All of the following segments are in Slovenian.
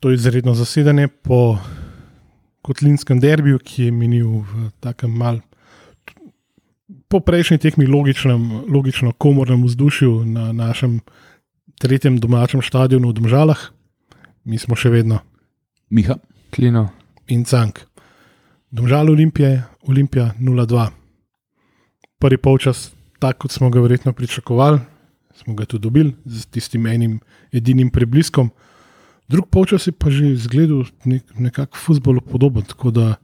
to izredno zasedanje po Kotlinskem derbiju, ki je minil v takem mal. Po prejšnji tekmi, logičnem, logično komornem vzdušju na našem tretjem domačem stadionu v Domžalah, mi smo še vedno Miha, Klino. in Cank. Domžal Olimpije, Olimpija 0-2. Prvi polčas, tako kot smo ga verjetno pričakovali, smo ga tudi dobili z tistim enim edinim prebliskom. Drug polčas je pa že izgledal nek, nekako futbolu podoben, tako da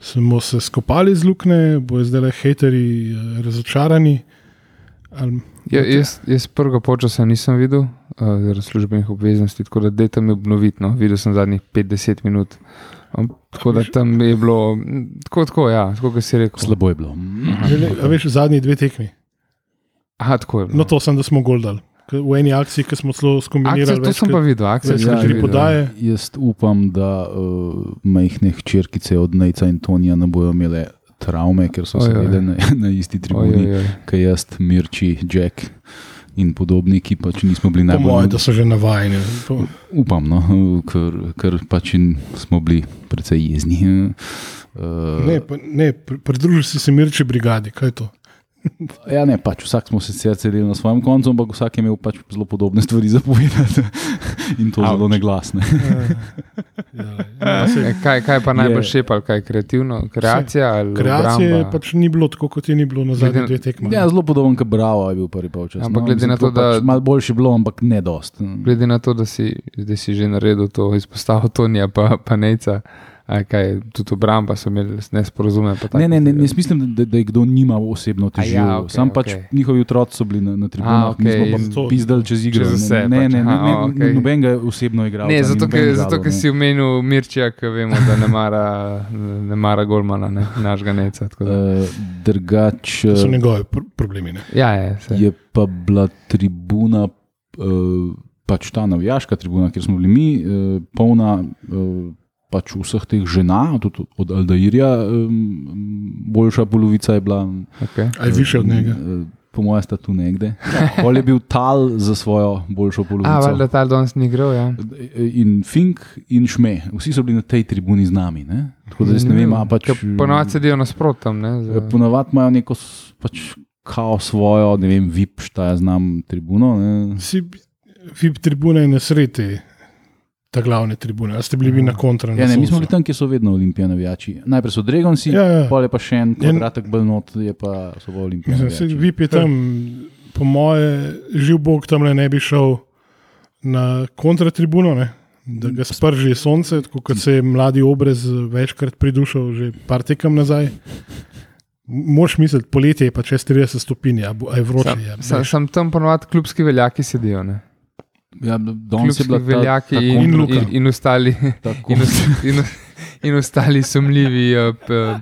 smo se skopali z lukne, bojo zdaj le hateri eh, razočarani. Ali, Ja, jaz, jaz prvega počasa nisem videl, uh, zaradi službenih obveznosti, tako da dejte mi obnoviti. No. Videl sem zadnjih 5-10 minut. Um, tako da tam je bilo, tako, tako, ja, tako kot si rekel. slabo je bilo. že le- a veš, zadnji dve tekmi. Aha, tako je. bilo. No, to sem, da smo gol dali. K- V eni akciji, ki smo celo skombinirali. Akcijo, to sem pa videl, več sem kot že tri podaje. Jaz upam, da uh, majhne hčerkice od Nejca in Tonija ne bojo imele travme, ker so oj. sedele na, na isti tribuni, oj. kot jaz, Mirči, Jack in podobni, ki pač nismo bili mojem, najbolj. da so že navajeni. To- Upam, no, ker, ker pač in smo bili precej jezni. Uh, Ne, pa, ne pr- pridružil si se Mirči brigadi, kaj je to? Ja, ne, pač vsak smo se sicer sedeli na svojem koncu, ampak vsak je imel pač zelo podobne stvari za povedati in to zelo neglasne. Ja, saj, E, Kaj, kaj pa najbolj Je- šepal, kaj kreativno, kreacija ali kreacije obramba? pač ni bilo tako, kot je ni bilo na zadnjih dveh tekmah. Ja, zelo podoben, kot Bravo je bil prvi polčas. Ampak no, glede na Mislim, to, da- Pač malo boljši je bilo, ampak ne dost. Glede na to, da si, da si že naredil to izpostavil Tonija, pa, pa Nejca, a kaj tudi obramba so imeli nesporazume. pa Ne, ne, ne, ne mislim, da, da je kdo nima osebno težav. ja, Ja, okay, Sam pač okay. njihovi otroci so bili na, na tribunah, A, okay, mi smo pa pizdali čez igro. Čez vse ne, ne, pač, ne, ne, aha, ne, okay. noben ga osebno igral. Ne, zato, ker, zato ker si omenil Mirčija, ki vemo, da ne mara, ne mara Golmana, ne, našega Neca. tako da- Uh, drugač To so njegovi pr problemi. Ne? Ja, je. saj. je pa bila tribuna, uh, pač ta navijaška tribuna, kjer smo bili mi, uh, polna. Uh, Pač vseh teh žena, tudi od Aldairja, um, boljša polovica je bila Okay. Ali više od njega. Po mojem, sta tu nekde. Pol je bil tal za svojo boljšo A, polovico. valjda ta danes ni igral, ja. In Fink in Šme, vsi so bili na tej tribuni z nami. Ne? Tako da jaz ne vem, pač. Ponovadi sedijo nasprotam, ne. Ja, Z, Ponavadi imajo neko pač kao svojo, ne vem, VIP, šta jaz znam, tribuno. Ne? Si VIP tribune in nasreti. Ta glavne tribune, ali ste bili vi na kontra? na Ja, ne, mi smo bili tam, kjer so vedno olimpijani navijači. Najprej so Dragonsi, Ja, ja. je pa še en kvadratek bolj not, je pa so pa olimpijani. Navijači. VIP je tam, po moje, živ Bog tam ne bi šel na kontratribuno, ne? da ga sprži sonce, tako kot se je mladi obrez večkrat pridušal, že par tekem nazaj. Moš misliti, poletje je pa čez 30 stopinj, a je vroče. sam, je, sam, sam tam ponovadi klubski veljaki sedijo, ne. Ja, danes je bila ta, veljaki ta in, In in, Luka. in, in ostali. tako, In, in, in ostali sumljivi eh,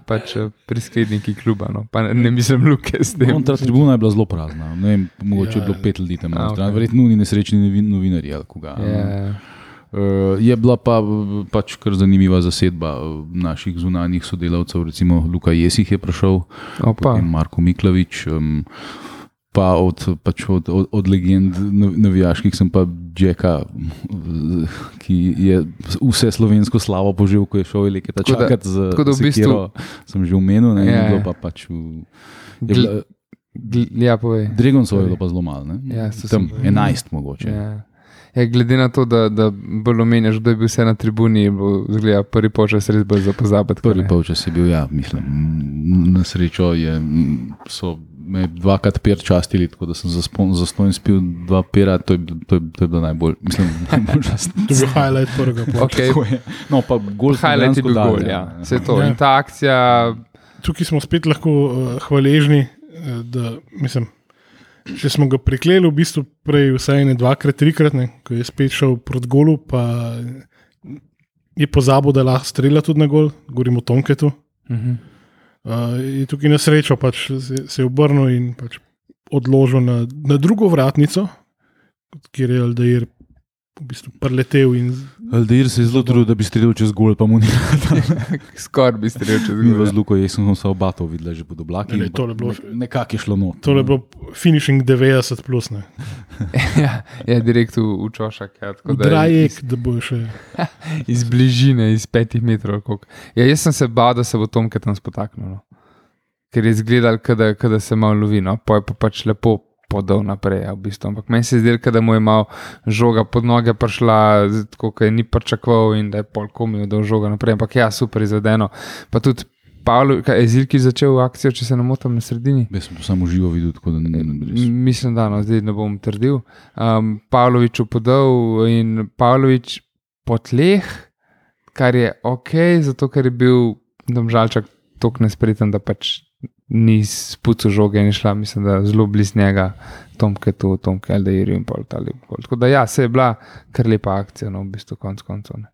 pač, eh, priskledniki kluba. No. Pa ne, mislim, Luke s tem. Kontra tribuna je bila zelo prazna. Ne vem, mogoče Ja. je bilo pet ljudi tam. A, na ok. strani. Verjetno ni nesrečni novin, novinarji ali koga. Je, Uh, je bila pa pač kar zanimiva zasedba uh, naših zunanjih sodelavcev, recimo Luka Jesih je prišel, opa, potem Marko Miklavič. Um, Pa od, pač od, od, od legend nav- navijaških sem pa Jacka, ki je vse slovensko slavo požil, ko je šel Eleke ta da- čakati za tako da v bistvu- sekiro, sem že omenil, ne, Ja, ja. pa pač v, je bila, gl- ja, povej. Dragonsov je bilo pa zelo malo, ne? Ja, tam se- 11 mogoče. Ja. Ja, glede na to, da, da bolj omenjaš, kdo je bil vse na tribuni, je bilo zgleda, prvi počas res bolj za pozabiti. Prvi polčas je bil, ja, mislim, na srečo je, so me dvakrat per častili, tako da sem zaspon- zastonj spil dva pera, to je, to je, to je bilo najbolj, mislim, najbolj To je bil highlight prvega poločasa. Okay. Je. No, pa gol Highlight je bil dali, gol, ja. Vse to. Ja. In ta akcija, Tukaj smo spet lahko uh, hvaležni, uh, da mislim. Če smo ga prikleli, v bistvu prej vsaj ne dvakrat, trikrat, ne, ko je spet šel proti golu, pa je pozabil, da lahko strelja tudi na gol, govorimo o Tomketu. uh -huh. Uh, je tukaj na srečo pač se, se je obrnil in pač odložil na, na drugo vratnico, kjer je Aldair v bistvu preletel in Aldeir se je zelo trudil, da bi streljal čez gol, pa mu ni Skoraj bi strelil čez bilo gol. z luko, jaz sem se oba to videla že pod oblaki. Ne, ne, bilo- nek- Nekako je šlo not. to je bilo finishing 90 plus. Ne. ja, je direkt v, v čošak. Ja, tako da Drajek, da bo še. iz bližine, iz petih metrov. koliko. Ja, jaz sem se bal, da se bo Tomke tam spotaknil. No. Ker je izgledal, da, da se malo lovi, no. pa je pa pač lepo podal naprej. Ja, v bistvu. Ampak meni se je zdelo, da mu je malo žoga pod noge prišla, kot je ni pričakoval in da je pol komil, da je žoga naprej. Ampak ja, super izvedeno. Pa tudi Pavlo, kaj, je Zilki začel akcijo, če se ne motim na sredini. Jaz sem to samo živo videl, tako da ne vem, res. M- Mislim, da no, zdaj ne bom trdil. Um, Pavlović podal in Pavlović po tleh, kar je ok, zato ker je bil domžalčak tako nespreten, da pač ni spucal žoge in šla, mislim, da zelo blizu njega, Tomke tu, Tomke Aldeir in pol tali. gol. Tako da ja, se je bila kar lepa akcija, no v bistvu konc koncev. ne.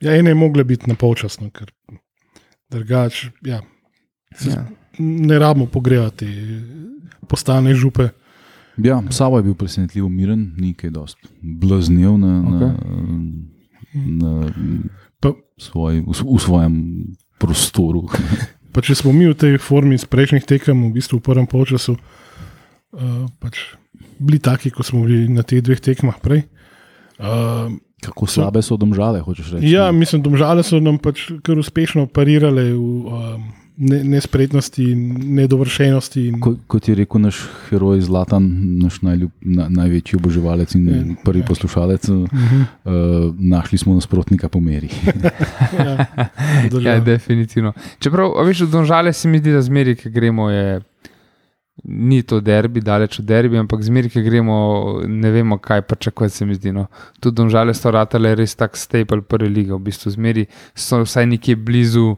Ja, ena je mogla biti na polčasno, ker drugače ja, Ja. ne rabimo pogrevati, postane župe. Ja, Savo je bil presenetljivo miren, ni kaj dosti blaznev na, okay. na, na Pa, svoj, v, v svojem prostoru. Pa če smo mi v tej formi iz prejšnjih tekem, v bistvu v prvem polčasu, uh, pač bili taki, kot smo bili na teh dveh tekmah prej. Uh, Kako slabe so domžale, hočeš reči? ja, mislim, domžale so nam pač kar uspešno parirale v um, ne, nespretnosti in nedovršenosti. In, Ko, kot je rekel naš heroj Zlatan, naš najljub, na, največji oboževalec in Ja, prvi ja. poslušalec, uh, Mhm. našli smo nasprotnika po meri. ja. Ja, definitivno. Čeprav, a veš, v Donžale se mi zdi, da zmeri, ki gremo, je. Ni to derbi, daleč od derbi, ampak zmeri, ki gremo, ne vemo, kaj pričakovati, se mi zdi. No. Tudi domžale so ratale res tak staple prve lige, v bistvu zmeri so vsaj nekje blizu,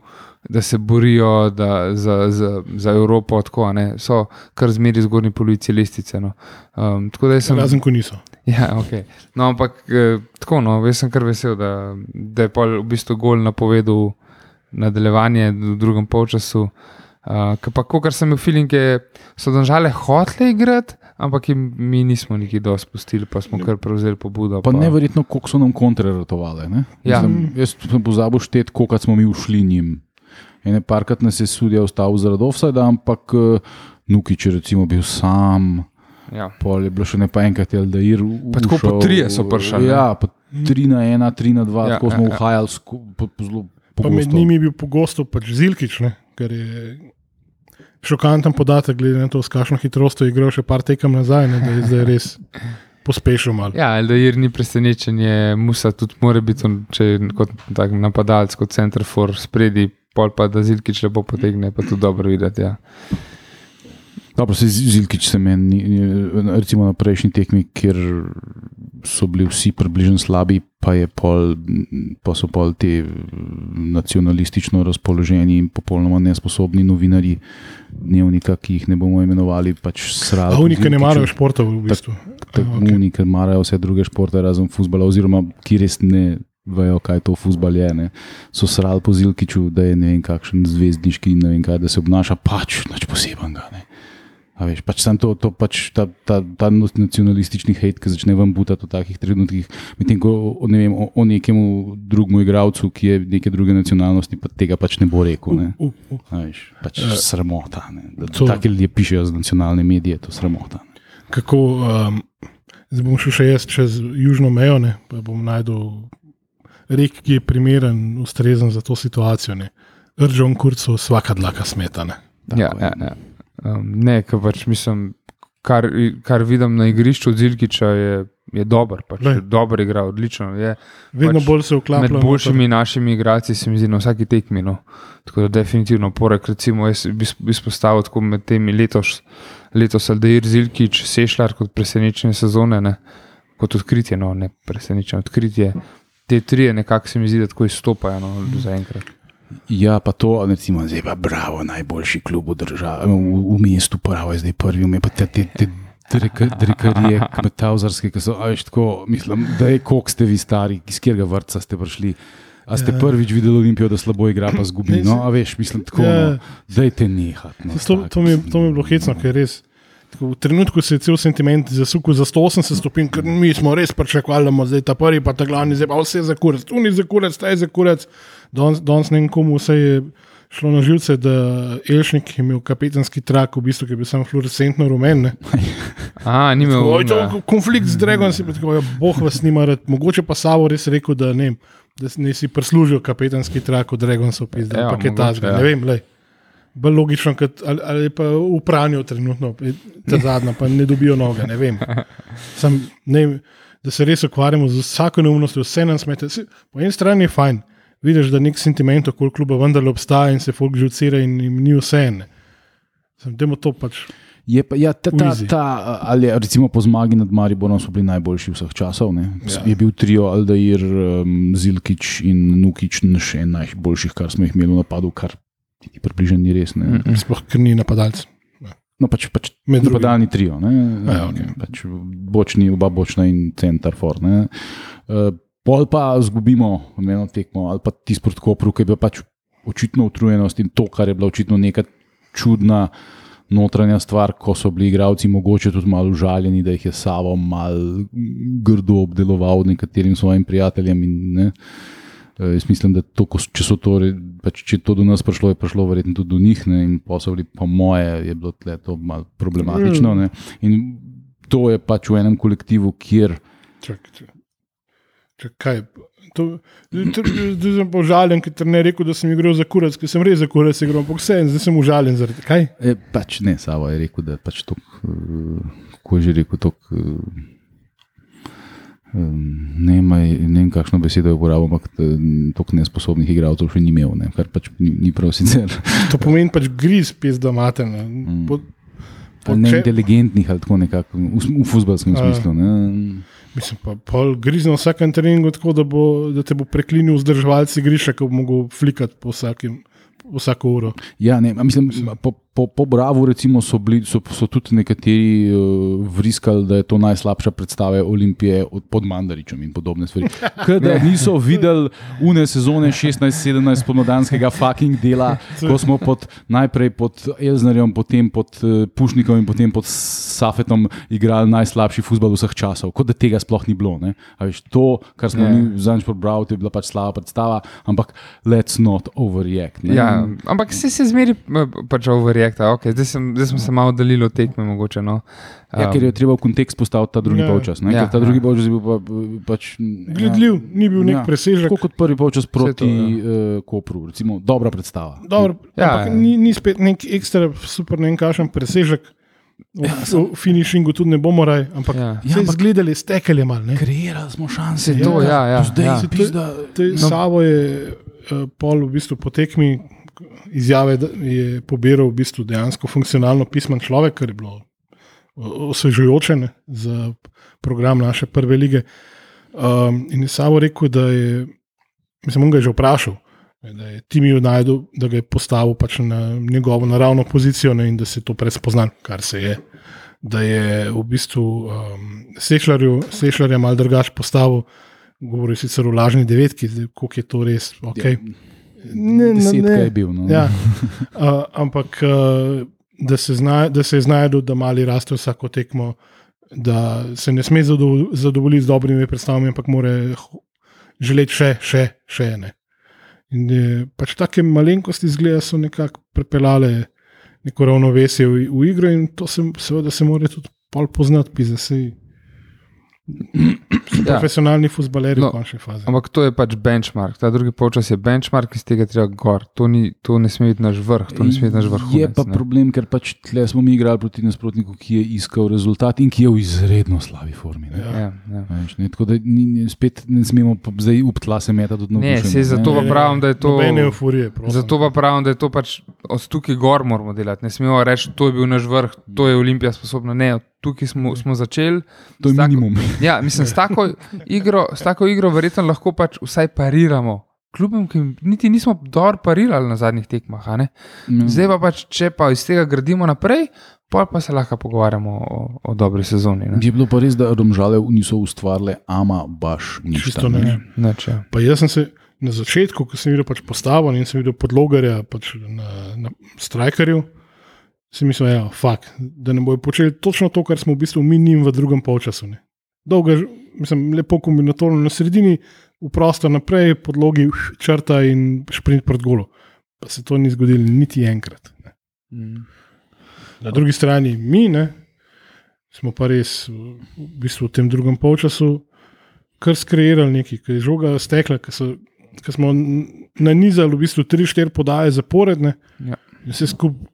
da se borijo da, za, za, za Evropo, tako ne. So kar zmeri zgornji polovici lestvice. No. Um, tako da sem. Razen, ko niso. Ja, okay. no, ampak eh, tako, no, jaz sem kar vesel, da, da je pol v bistvu gol napovedal nadaljevanje v drugem polčasu. Uh, pa, kot sem imel feeling, je, so države hotele igrati, ampak jim mi nismo nikoli dosti spustili, pa smo kar prevzeli pobudo. Pa neverjetno, koliko so nam. Ne? Ja. Mislim, jaz sem pozabil šteti, koliko smo mi ušli njim. Ene parkrat nas je sudija ustavil zaradi offsajda, ampak uh, Nukič je recimo bil sam. Ja. Pol je bilo še ne pa enkrat, da je bil. Pa tako po trije so prišli? Ja, pa tri na ena, tri na dva, Ja, ja, tako ja, smo ja. uhajali sku- po, po zelo Pa med pogosto. njimi je bil pogosto pač Zilkič, ne, kar je šokanten podatek, glede na to, s kakšno hitrostjo je igral še par tekem nazaj, ne, da je zdaj res pospešil malo. Ja, da je ni presenečenje, Musa tudi mora biti, če kot tak napadalec, kot center for spredi, pol pa da Zilkič lepo potegne, pa tudi dobro videti. Ja. Dobro, se Zilkič se meni, ni- recimo na prejšnji tekmi, kjer so bili vsi približno slabi, pa, pol, pa so pol te nacionalistično razpoloženi in popolnoma nesposobni novinari dnevnika, ki jih ne bomo imenovali, pač srali. A unike ne marajo športov v bistvu. A, okay. Unike marajo vse druge športe, razen futbola, oziroma ki res ne vejo, kaj to futbal je. Ne. So srali po Zilkiču, da je ne vem kakšen zvezdniški in ne vem kaj, da se obnaša pač nič posebenega. Ne. A veš, pač sam to, to pač ta, ta, ta nacionalistični hejt, ki začne vam butati v takih trenutkih, medtem ko o, ne vem, o, o nekemu drugemu igralcu, ki je neke druge nacionalnosti, pa tega pač ne bo rekel. Ne. Uh, uh. A Veš, pač sramota. Ne. Da, to- taki ljudje pišejo za nacionalne medije, to je sramota. Kako um, zdaj bom šel še jaz čez južno mejo, ne, pa bom najdel rek, ki je primeren, ustrezen za to situacijo. Ne. Ržon kurcu, vsaka dlaka smetane. Ja, ja, ja. Um, ne, ker pač mislim, kar, kar vidim na igrišču od Zilkiča, je, je dober. Pač, je dober igra, odlično. Je Vedno Pač bolj se vklaplja. med boljšimi našimi igralci, se mi zdi, na vsaki tekmi. No. Tako da, definitivno, porek, recimo, jaz bi izpostavil tako med temi letos, letos Aldeir Zilkič, Sešljar kot presenečenje sezone, ne, kot odkritje, no, ne presenečenje, odkritje. Te tri nekako se mi zdi, da tako izstopajo no, zaenkrat. Ja, pa to, recimo, zdaj pa bravo, najboljši klub v državi, v, v mestu, pravi, zdaj prvi, ume pa te, te, te dreka- drekarije, kmetavzarske, ki so, a veš, tako, mislim, da je, koliko ste vi stari, iz katerega vrca ste prišli. A ste Ja. prvič videli Olimpijo, da slabo igra, pa zgubi? No, a veš, mislim, tako, Ja. no, dajte nehati. No, To, to, mi, je- to mi je bilo hecno, ker res Tako V trenutku se je cel sentiment zasukal za 180 stopinj, ker mi smo res pričakovali, da bomo zdaj ta prvi, pa ta glavni, zdaj pa vse za kurec, tu ni za kurec, ta je za kurec. Danes ne vem, komu vse je šlo na živce, da Elšnik je imel kapetanski trak, v bistvu, je bil samo fluorescentno rumen. A, ni imel. Oj, to konflikt z Dragom, si tako, ja, boh vas nima rad. Mogoče pa Savo res rekel, da ne, da ne si prislužil kapetanski trak od Dragon so pisali, Ja, ja, pa je mogoče, ta ja. ne vem, lej. Bolj logično, kot, ali, ali pa v pranju trenutno, je ta zadnja, pa ne dobijo noge, ne vem. Sam, ne, da se res ukvarjamo z vsako neumnostjo, vse nam smete. Po eni strani je fajn, vidiš, da nek sentiment okoli kluba vendarle obstaja in se folk žucira in jim ni vse ene. Dajmo to pač. Je pa, ja, ta, ta, ta, ali recimo po zmagi nad Mariborom so bili najboljši vseh časov. Ja. Ja. Je bil trio Aldair, um, Zilkič in Nukič, še najboljših, kar smo jih imeli v napadu, kar približno ni res. Ne. Mm. Sploh, ker ni napadalec. No, pač, pač napadalni trio, ne, Ja, okej. pač bočni, oba bočna in center for. Ne. Uh, pol pa izgubimo eno tekmo ali pa tisto proti Kopru, ki je bila pač očitno utrujenost in to, kar je bila očitno neka čudna. Notranja stvar, ko so bili igravci mogoče tudi malo užaljeni, da jih je Savo malo grdo obdeloval nekaterim svojim prijateljem. In, ne, Eh, Jaz mislim, da to, če, to, pač, če je to do nas prišlo, je prišlo verjetno tudi do njih. Ne, in posebej, po moje, je bilo to malo problematično. Ne. In to je pač v enem kolektivu, kjer čak, čak, kaj? To, zdaj sem pa užaljen, ker ne rekel, da sem igral za kurac, ker sem res za kurac igral, ampak vse, zdaj sem užaljen zaradi kaj. je pač ne, Savo je rekel, da pač to, kako je že rekel, to. Ne, maj, ne vem, kakšno besedo je uporabil, ampak tako nesposobnih igralcev še ni imel, ne, kar pač ni, ni prav sicer. To pomeni pač griz, pis da imate. ne. Če, Neinteligentnih ali tako nekako v, v futbalskem smislu. Ne. mislim pa, pol griz na vsakem treningu, tako da, bo, da te bo preklinil vzdrževalci griša, ko bo mogel flikati po vsakem. Vsako uro. Ja, ne, a mislim, po, po, po Bravo recimo, so, bili, so, so tudi nekateri uh, vriskali, da je to najslabša predstava Olimpije od, pod Mandaričem in podobne stvari. Ker da niso videli une sezone 16-17 pomladanskega fucking dela, ko smo pod, najprej pod Elznarjem, potem pod uh, Pušnikom in potem pod Safetom igrali najslabši futbol vseh časov, kot da tega sploh ni bilo. Veš, to, kar smo Ja. yeah. mi zadnjič podbrali, je bila pač slaba predstava, ampak let's not overreact. ne. Ja, ampak se, se zmeri pač overreakta. Okay, zdaj, sem, zdaj smo se malo oddaljili od tekme. Mogoče, no. Ja, ker je treba v kontekst postaviti ta drugi Ja. ja. polčas. Ne? Ja, Ja, ta ja. drugi polčas je bil pa, pač. Gledljiv, ni bil nek Ja. presežek. Tako kot prvi polčas proti to, to, ja. uh, Kopru, recimo, dobra predstava. Dobro, Ja, ja, ja. ni, ni spet nek ekstra, super, ne vem, kakšen presežek. V, ja, v finišingu tudi ne bomo raj, ampak Ja. ja, Ja, se ampak- zgledali, stekali mal. ne. Kreirali smo šanse. Se to, ja, ja, Zdaj ja. se pizda. To je- Savo je uh, pol v bistvu po tekmi izjave, da je pobiral v bistvu dejansko funkcionalno pismen človek, kar je bilo osvežujoče za program naše prve lige. Um, in je Savo rekel, da je, mislim, ga je že vprašal, da je Timijo najdel, da ga je postavil pač na njegovo naravno pozicijo ne, in da se to prespoznan, kar se je. Da je v bistvu um, Sešljarja mal drugač postavil, govori sicer o lažni devetki, koliko je to res. Okay. Ne, ne, Desetka ne. je bil. No. Ja, uh, ampak uh, da, se zna, da se je znašel, da mali raste vsako tekmo, da se ne sme zadovo- zadovoljiti z dobrimi predstavami, ampak mora želeti še, še, še ene. In je, pač take malenkosti zgleda so nekako pripeljale neko ravnovesje v, v igro, in to se, seveda se mora tudi pol poznati, pisa se. Ja. Profesionalni futbaleri No, v končni fazi. Ampak to je pač benchmark. Ta drugi polčas je benchmark, iz tega treba gor. To, ni, to ne sme biti naš vrh, to ne sme biti naš vrh. Je pa problem, ker pač tle smo mi igrali proti nasprotniku, ki je iskal rezultat in ki je v izredno slabi formi. Ne? Ja. Ja, ja. Veš, ne, tako da ni, ni, spet ne smemo pa zdaj uptla se meta tudi na Ne, saj zato pa pravim, da je to. Euforije. Zato pa pravim, da je to pač od tukaj gor moramo delati. Ne smemo reči, to je bil naš vrh, to je Olimpija sposobna. Ne, od tukaj smo, smo začeli. To je tako- minimum. Ja, mislim, s tako igro, s tako igro verjetno lahko pač vsaj pariramo. Kljubim, ki niti nismo dobro parirali na zadnjih tekmah. a ne. Ja. Zdaj pa pač, če pa iz tega gradimo naprej, pol pa se lahko pogovarjamo o, o dobri sezoni. Ne? Je bilo pa res, da Romžale niso ustvarile, ama baš nič. Čisto tam, nič. Neč, ja. Pa jaz sem se na začetku, ko sem videl pač postavo in sem videl podlogarja pač na, na Strikerju, si mislil, ja, fak, da ne bojo počeli točno to, kar smo v bistvu mi njim v drugem polčasu. Ne. Dolga, mislim, lepo kombinatorno na sredini, v prostor naprej, podlogi, črta in šprint pred golo. Pa se to ni zgodilo niti enkrat. Ne. Mm. Na drugi strani mi, ne, smo pa res v, bistvu v tem drugem polčasu kar skreirali nekaj, ki je žoga stekla, ki, so, ki smo nanizali v bistvu 3-4 podaje zaporedne. Ja. In vse skupaj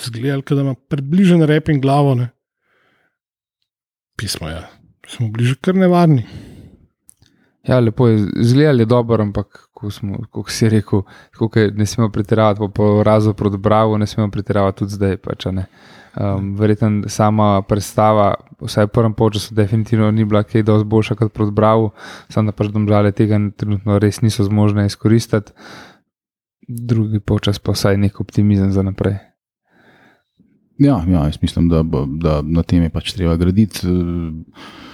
zgledali, da ima približen rep in glavo. Ne. Pismo, ja. Smo bili že kar nevarni. Ja, lepo je, zgledal je dobro, ampak ko, smo, ko si rekel, tako, ke ne smemo pretiravati, po, po razu proti Bravo, ne smemo pretiravati tudi zdaj. Pač, a ne. um, verjetno sama predstava, vsaj v prvem času, definitivno ni bila kaj dosti boljša kot proti Bravo, samo da pač domžale tega trenutno res niso zmožne izkoristiti. Drugi počas pa vsaj nek optimizem za naprej. Ja, ja, jaz mislim, da, da na tem je pač treba graditi. eh,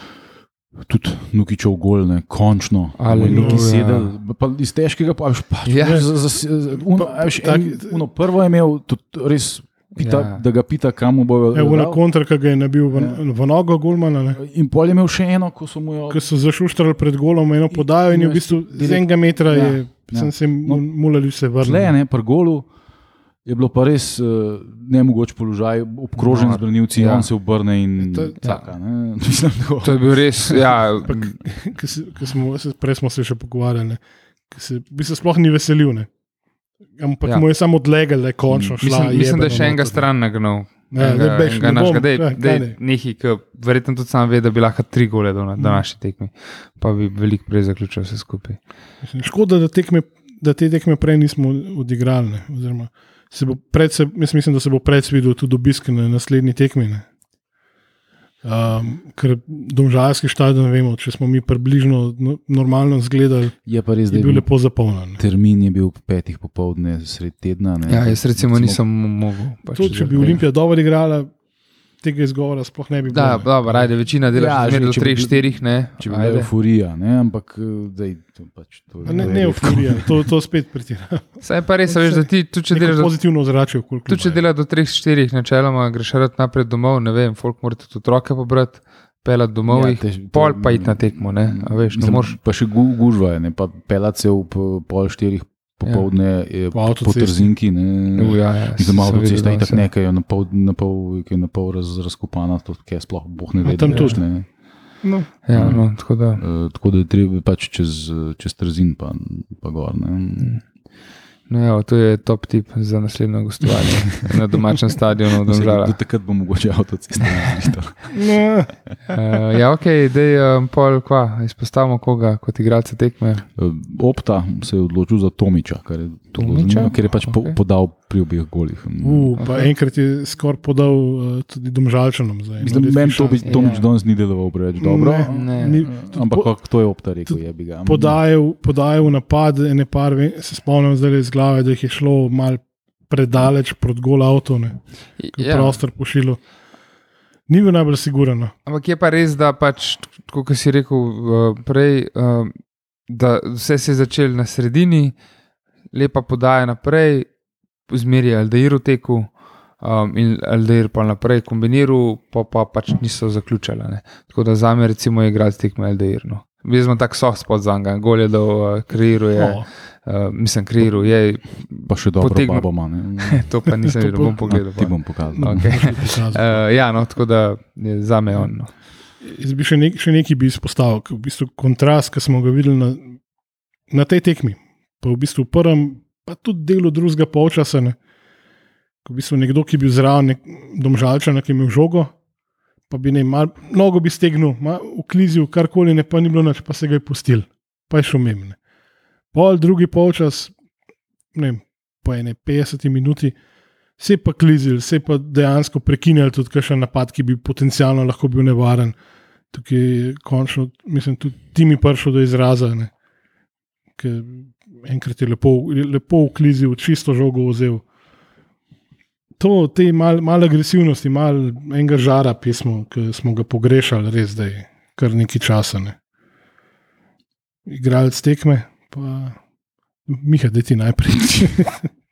Tudi Nukičev gol, ne, končno. Aleluja. Neki sedel, pa iz težkega, pa veš, pač, Ja. ja. za, za, za, uno, Pa- veš, tak- en, uno prvo je imel, tudi res, pita, Ja. ja. da ga pita, kam bo. Evo na dal. kontra, ki ga je nabil v, Ja. v nogo Gulmana, ne. In pol je imel še eno, ko so mu jo. ki so zašuštrali pred golom, eno podajo in je v bistvu z enega metra Ja, je, ja. sem se No. mulali vse Tle, vrnil. ne, pri golu je bilo pa res uh, nemogoč položaj, obkrožen Nor. z branilci, Ja. ja. on se obrne in To- čaka. ne. Mislim. To je bil res, ja, se- ki smo, se- Prej smo se še pogovarjali, ne, ki se bi se sploh ni veselil. Ne. Ampak Ja. ja. mu je samo odlegal, da je končno šla. mislim, mislim, da je še enega stran nagnal. Ja, Enega- zdaj bež, enega ne našega, dej, ja, dej, kaj ne. nekaj, ki verjetno tudi sam ve, da bi lahko tri gole dal na današnji tekmi, pa bi veliko prej zaključil vse skupaj. Škoda, da, tekme, da te tekme prej nismo odigrali. Ne. Oziroma, se bo pred, se, jaz mislim, da se bo predsvidel tudi obisk na naslednji tekmi. Ne. Um, ker domžalski stadion, vemo, če smo mi približno no, normalno zgledali, Je pa res, da je bil lepo zapolnjen. termin je bil ob petih popovdne, sred tedna. Ne. Ja, jaz recimo nisem mogel. Pač To, če bi Olimpija dobro igrala, tega izgovora sploh ne bi bilo. Da, ne. dobro, ajde, večina dela Ja, že do če bi 3, bil- 4, ne. Če bi bila euforija, ne, ampak eh, dej, to, pač, to, Ne, je ne redko. euforija, to, to spet pretira. Saj pa res, a veš, da ti, tudi če delaš pozitivno ozračje okoli tudi če delaš do 3, 4, načeloma greš rad naprej domov, ne vem, folk mora tudi otroke pobrati, pelati domov, Ja, tež- pol pa iti na tekmo, ne, a veš, ne Mislim, moreš. Pa še gu, gužva je, ne, pa pelati se ob eh, pol štirih popovdne ja. Po po trzinki. Ne, U, ja, ja, avtocesta videl je danes, tako nekaj, na pol, na pol, ki je na pol raz, razkopana, to je sploh boh ne No, ve. tam tudi. Ne. No, Ja, no, tako da. Uh, tako da je treba pač čez, čez trzin, pa, pa gor. Ne. No, evo, to je top tip za naslednjo gostovanje na domačem stadionu. Do takrat bo mogoče avtocesta. ne, Uh, ja, ok, dej um, pol, kva, izpostavimo koga kot igralca tekme. Uh, Opta se je odločil za Tomiča, kar je, zanimivo, ker je pač po, Ok. podal pri obeh golih. uh, pa Ok. enkrat je skoraj podal uh, tudi domžalčanom. Za eno Mislim, redkih meni to bi. Tomič Ja. danes ni deloval preveč dobro. Ne, Ne. ni, Ampak po- to je Opta rekel, je bi ga. podajal, podajal napad, ene par, se spomnim zdaj iz glave, da jih je šlo mal predaleč proti gol avto, ne, ja. Ja, prostor pošilo. Ni bil najbolj siguren. no. ampak je pa res, da pač, kot si rekel uh, prej, uh, da vse se je začelo na sredini, lepa podaja naprej, zmeri Aldeir v teku. Um, in Aldeir pa naprej kombiniral, pa, pa pač niso zaključali. Ne. Tako da za me, recimo, je igrati tekmo Aldeir. No. Jaz sem tako soft spot za njega, gol je dal, uh, kreiral je, O, uh, mislim, kreiral je, Pa še dobro babo ima. ne. to pa nisem videl, bom pogledal. Ti bom pokazal. Okay. Uh, ja, no, tako da je za me on. No. Jaz bi še, nek, še nekaj bi izpostavil, v bistvu kontrast, ki smo ga videli na, na tej tekmi. Pa v bistvu v prvem, pa tudi delu drugega polčasa. Ne, ko v bistvu nekdo, ki je bil zraven, nek, domžalčan, ki je imel žogo, pa bi ne, mal, mnogo bi stegnil, mal, uklizil, karkoli ne, pa ni bilo noč, pa se ga je pustil, pa je šel mem. ne. Pol drugi polčas, ne vem, po ene 50 minuti. Se je pa klizil, se je pa dejansko prekinil tudi kakšen napad, ki bi potencialno lahko bil nevaren. Tukaj je končno, mislim, tudi ti mi prišel do izraza. Ne. Ker enkrat je lepo, lepo uklizil, čisto žogo vzel. To, te mal, mal agresivnosti, mal enega žara pismo, ki smo ga pogrešali, res zdaj, kar nekaj časa. Ne. Igralec tekme, pa Miha, da ti najprej.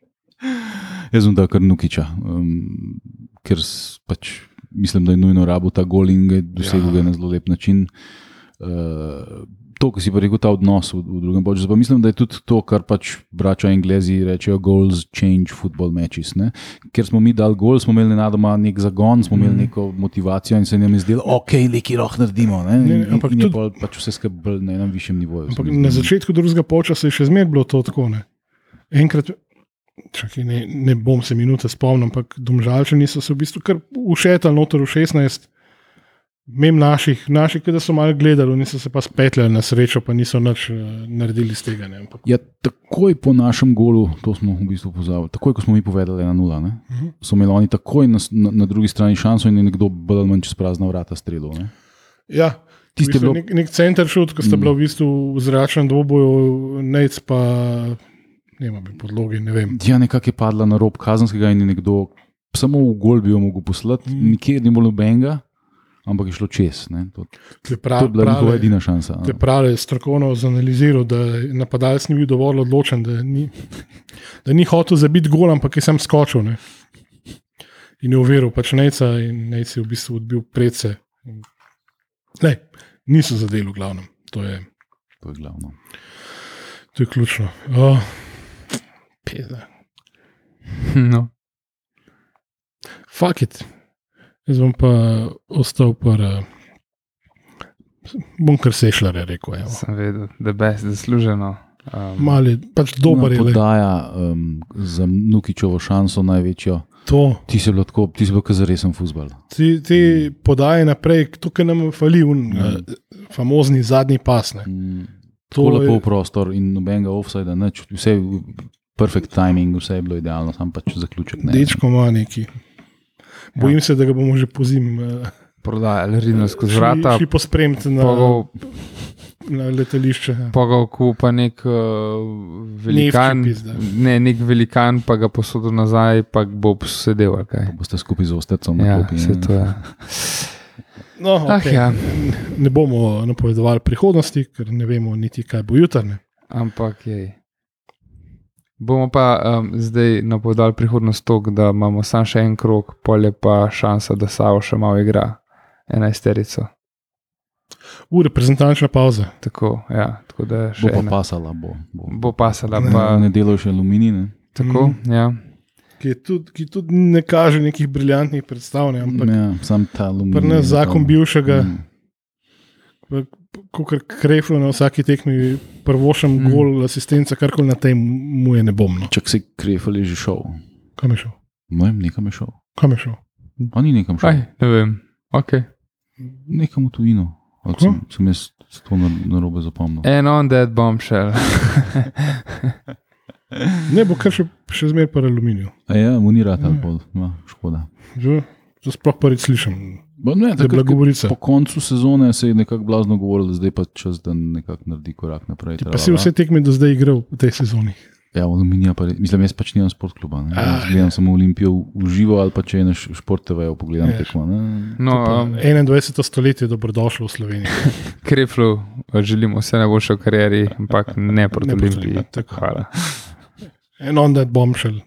Jaz sem dal kar Nukiča, um, ker pač, mislim, da je nujno rabo ta gol in ga je dosegel ja. na zelo lep način. Uh, to, kar si pa rekel, ta odnos v, v drugem času. Mislim, da je tudi to, kar pač brača Anglezi rečejo, goals change football matches. Ne? Ker smo mi dali gol, smo imeli nenadoma nek zagon, smo imeli Mhm. neko motivacijo in se nam je zdelo, ok, nekaj lahko naredimo. Ne? In, ne, ampak in je tudi- pač vse skupaj na enem višjem nivoju. Ampak na začetku drugega polčasa je še zmeraj bilo to tako. Ne? Enkrat, čakaj, ne, ne bom se minute spomnil, ampak domžalčani so se v bistvu kar ušetali noter v 16. Mem naših, naših, ki so malo gledali, niso se pa spetljali na srečo, pa niso nič uh, naredili iz tega. Ne? Ampak, Ja, takoj po našem golu, to smo v bistvu pozabili, takoj ko smo mi povedali 1-0, ne, Mhm. so imeli oni takoj na, na, na drugi strani šanso in je nekdo bolj ali manj čez prazna vrata streljal. ne. ja, Tisti v bistvu bilo- nek, nek center šut, ko sta Mm. bila v bistvu v zračnem dvoboju, nec pa ne vem, podlogi, ne vem. Ja, nekako je padla na rob kazenskega in je nekdo samo v gol bi jo mogel poslati, mm. nikjer ni bilo nobenega, ampak je šlo čez. ne. To, Te to je bila njihova prave, edina šansa. te no. prave strokovno zanaliziral, da je napadalec ni bil dovolj odločen, da ni, da ni hotel zabiti gol, ampak je sam skočil. Ne? In je uveril pač Nejca in Nejc je v bistvu odbil predse. Ne, niso zadeli v glavnem. To je, To je glavno. to je ključno. Oh, peza. No. Fuck it. Jaz bom pa ostal par. Uh, bom kar sešljare rekel. Evo. Sem vedel, da je best, zasluženo. Um, Mali, pač dober je. Glej. podaja um, za Nukičevo šanso največjo. To, Ti si bil tako, ti si bil za resen futbal. ti, ti podaje naprej, to, kar nam fali, un, Mm. uh, famozni zadnji pas. Ne. Mm. To lepo je- v prostor in nobenega offsajda, vse je perfekt timing, vse je bilo idealno, sam pač zaključek. Ne. Dečko ima neki. Bojim ja. se, da ga bomo že pozim uh, Prodajali ridno skozi vrata, šli pospremiti na, pogov, na letališče. Ja. pogov kupa nek uh, velikan, Nevški pizda. ne, nek velikan, pa ga posodil nazaj, pa bo sedel. Boste skupaj z ostrcem na Ja, klopi. se ne. to je. No, Ah, okay. ja. Ne bomo napovedovali prihodnosti, ker ne vemo niti, kaj bo jutrne. Ampak je. Bomo pa um, zdaj napovedali prihodnost tako, da imamo samo še en krok, polje pa šansa, da Savo še malo igra, enajsterico. V reprezentančna pauza. Tako, ja, tako da Bo še pa ena. pasala, bo. bo. Bo pasala, Ne. pa Ne delajo še aluminij. Ne? tako, Mhm. ja. Ki, tudi, ki tudi ne kaže nekih briljantnih predstav, ne, ampak Ja, sam ta aluminij. pri nas zakon to- bivšega, Mm. Kot kreflo na vsaki tekmi, prvošem Mm. gol, asistenca, karkoli na tem, mu je ne bom. No. Čak se krefel je že šel. Kam je šel? No, vem, nekam je šel. Kam je šel? On ni nekam šel. Aj, ne vem. Okay. Nekam v tujino. Ali? Sem, sem jaz to na, na robe zapomnil. En on that bombshell. Ne bo kar še, še zmeraj par aluminiju. A ja, mu ni rad ali Ja. pol. Ja, škoda. Že, to sploh prvič slišim. Ba, ne, bila takrat, ko- govorica. po koncu sezone se je nekako blazno govorilo, da zdaj pa čas, da nekako naredi korak naprej. Pa si vse tekme do zdaj igral v tej sezoni. Ja, aluminija pa, mislim, jaz pač nimam sportkluba. Ne? Ah, Jaz gledam samo Olimpijo v živo ali pa če je na š- šport TV, pogledam Ja. tekmo. Ne? No, um, 21. stoletje je dobrodošlo v Sloveniji. Kreflu želimo vse najboljše v karieri, ampak ne proti Ne Olimpiji. Tako. Hvala. En on that bombshell.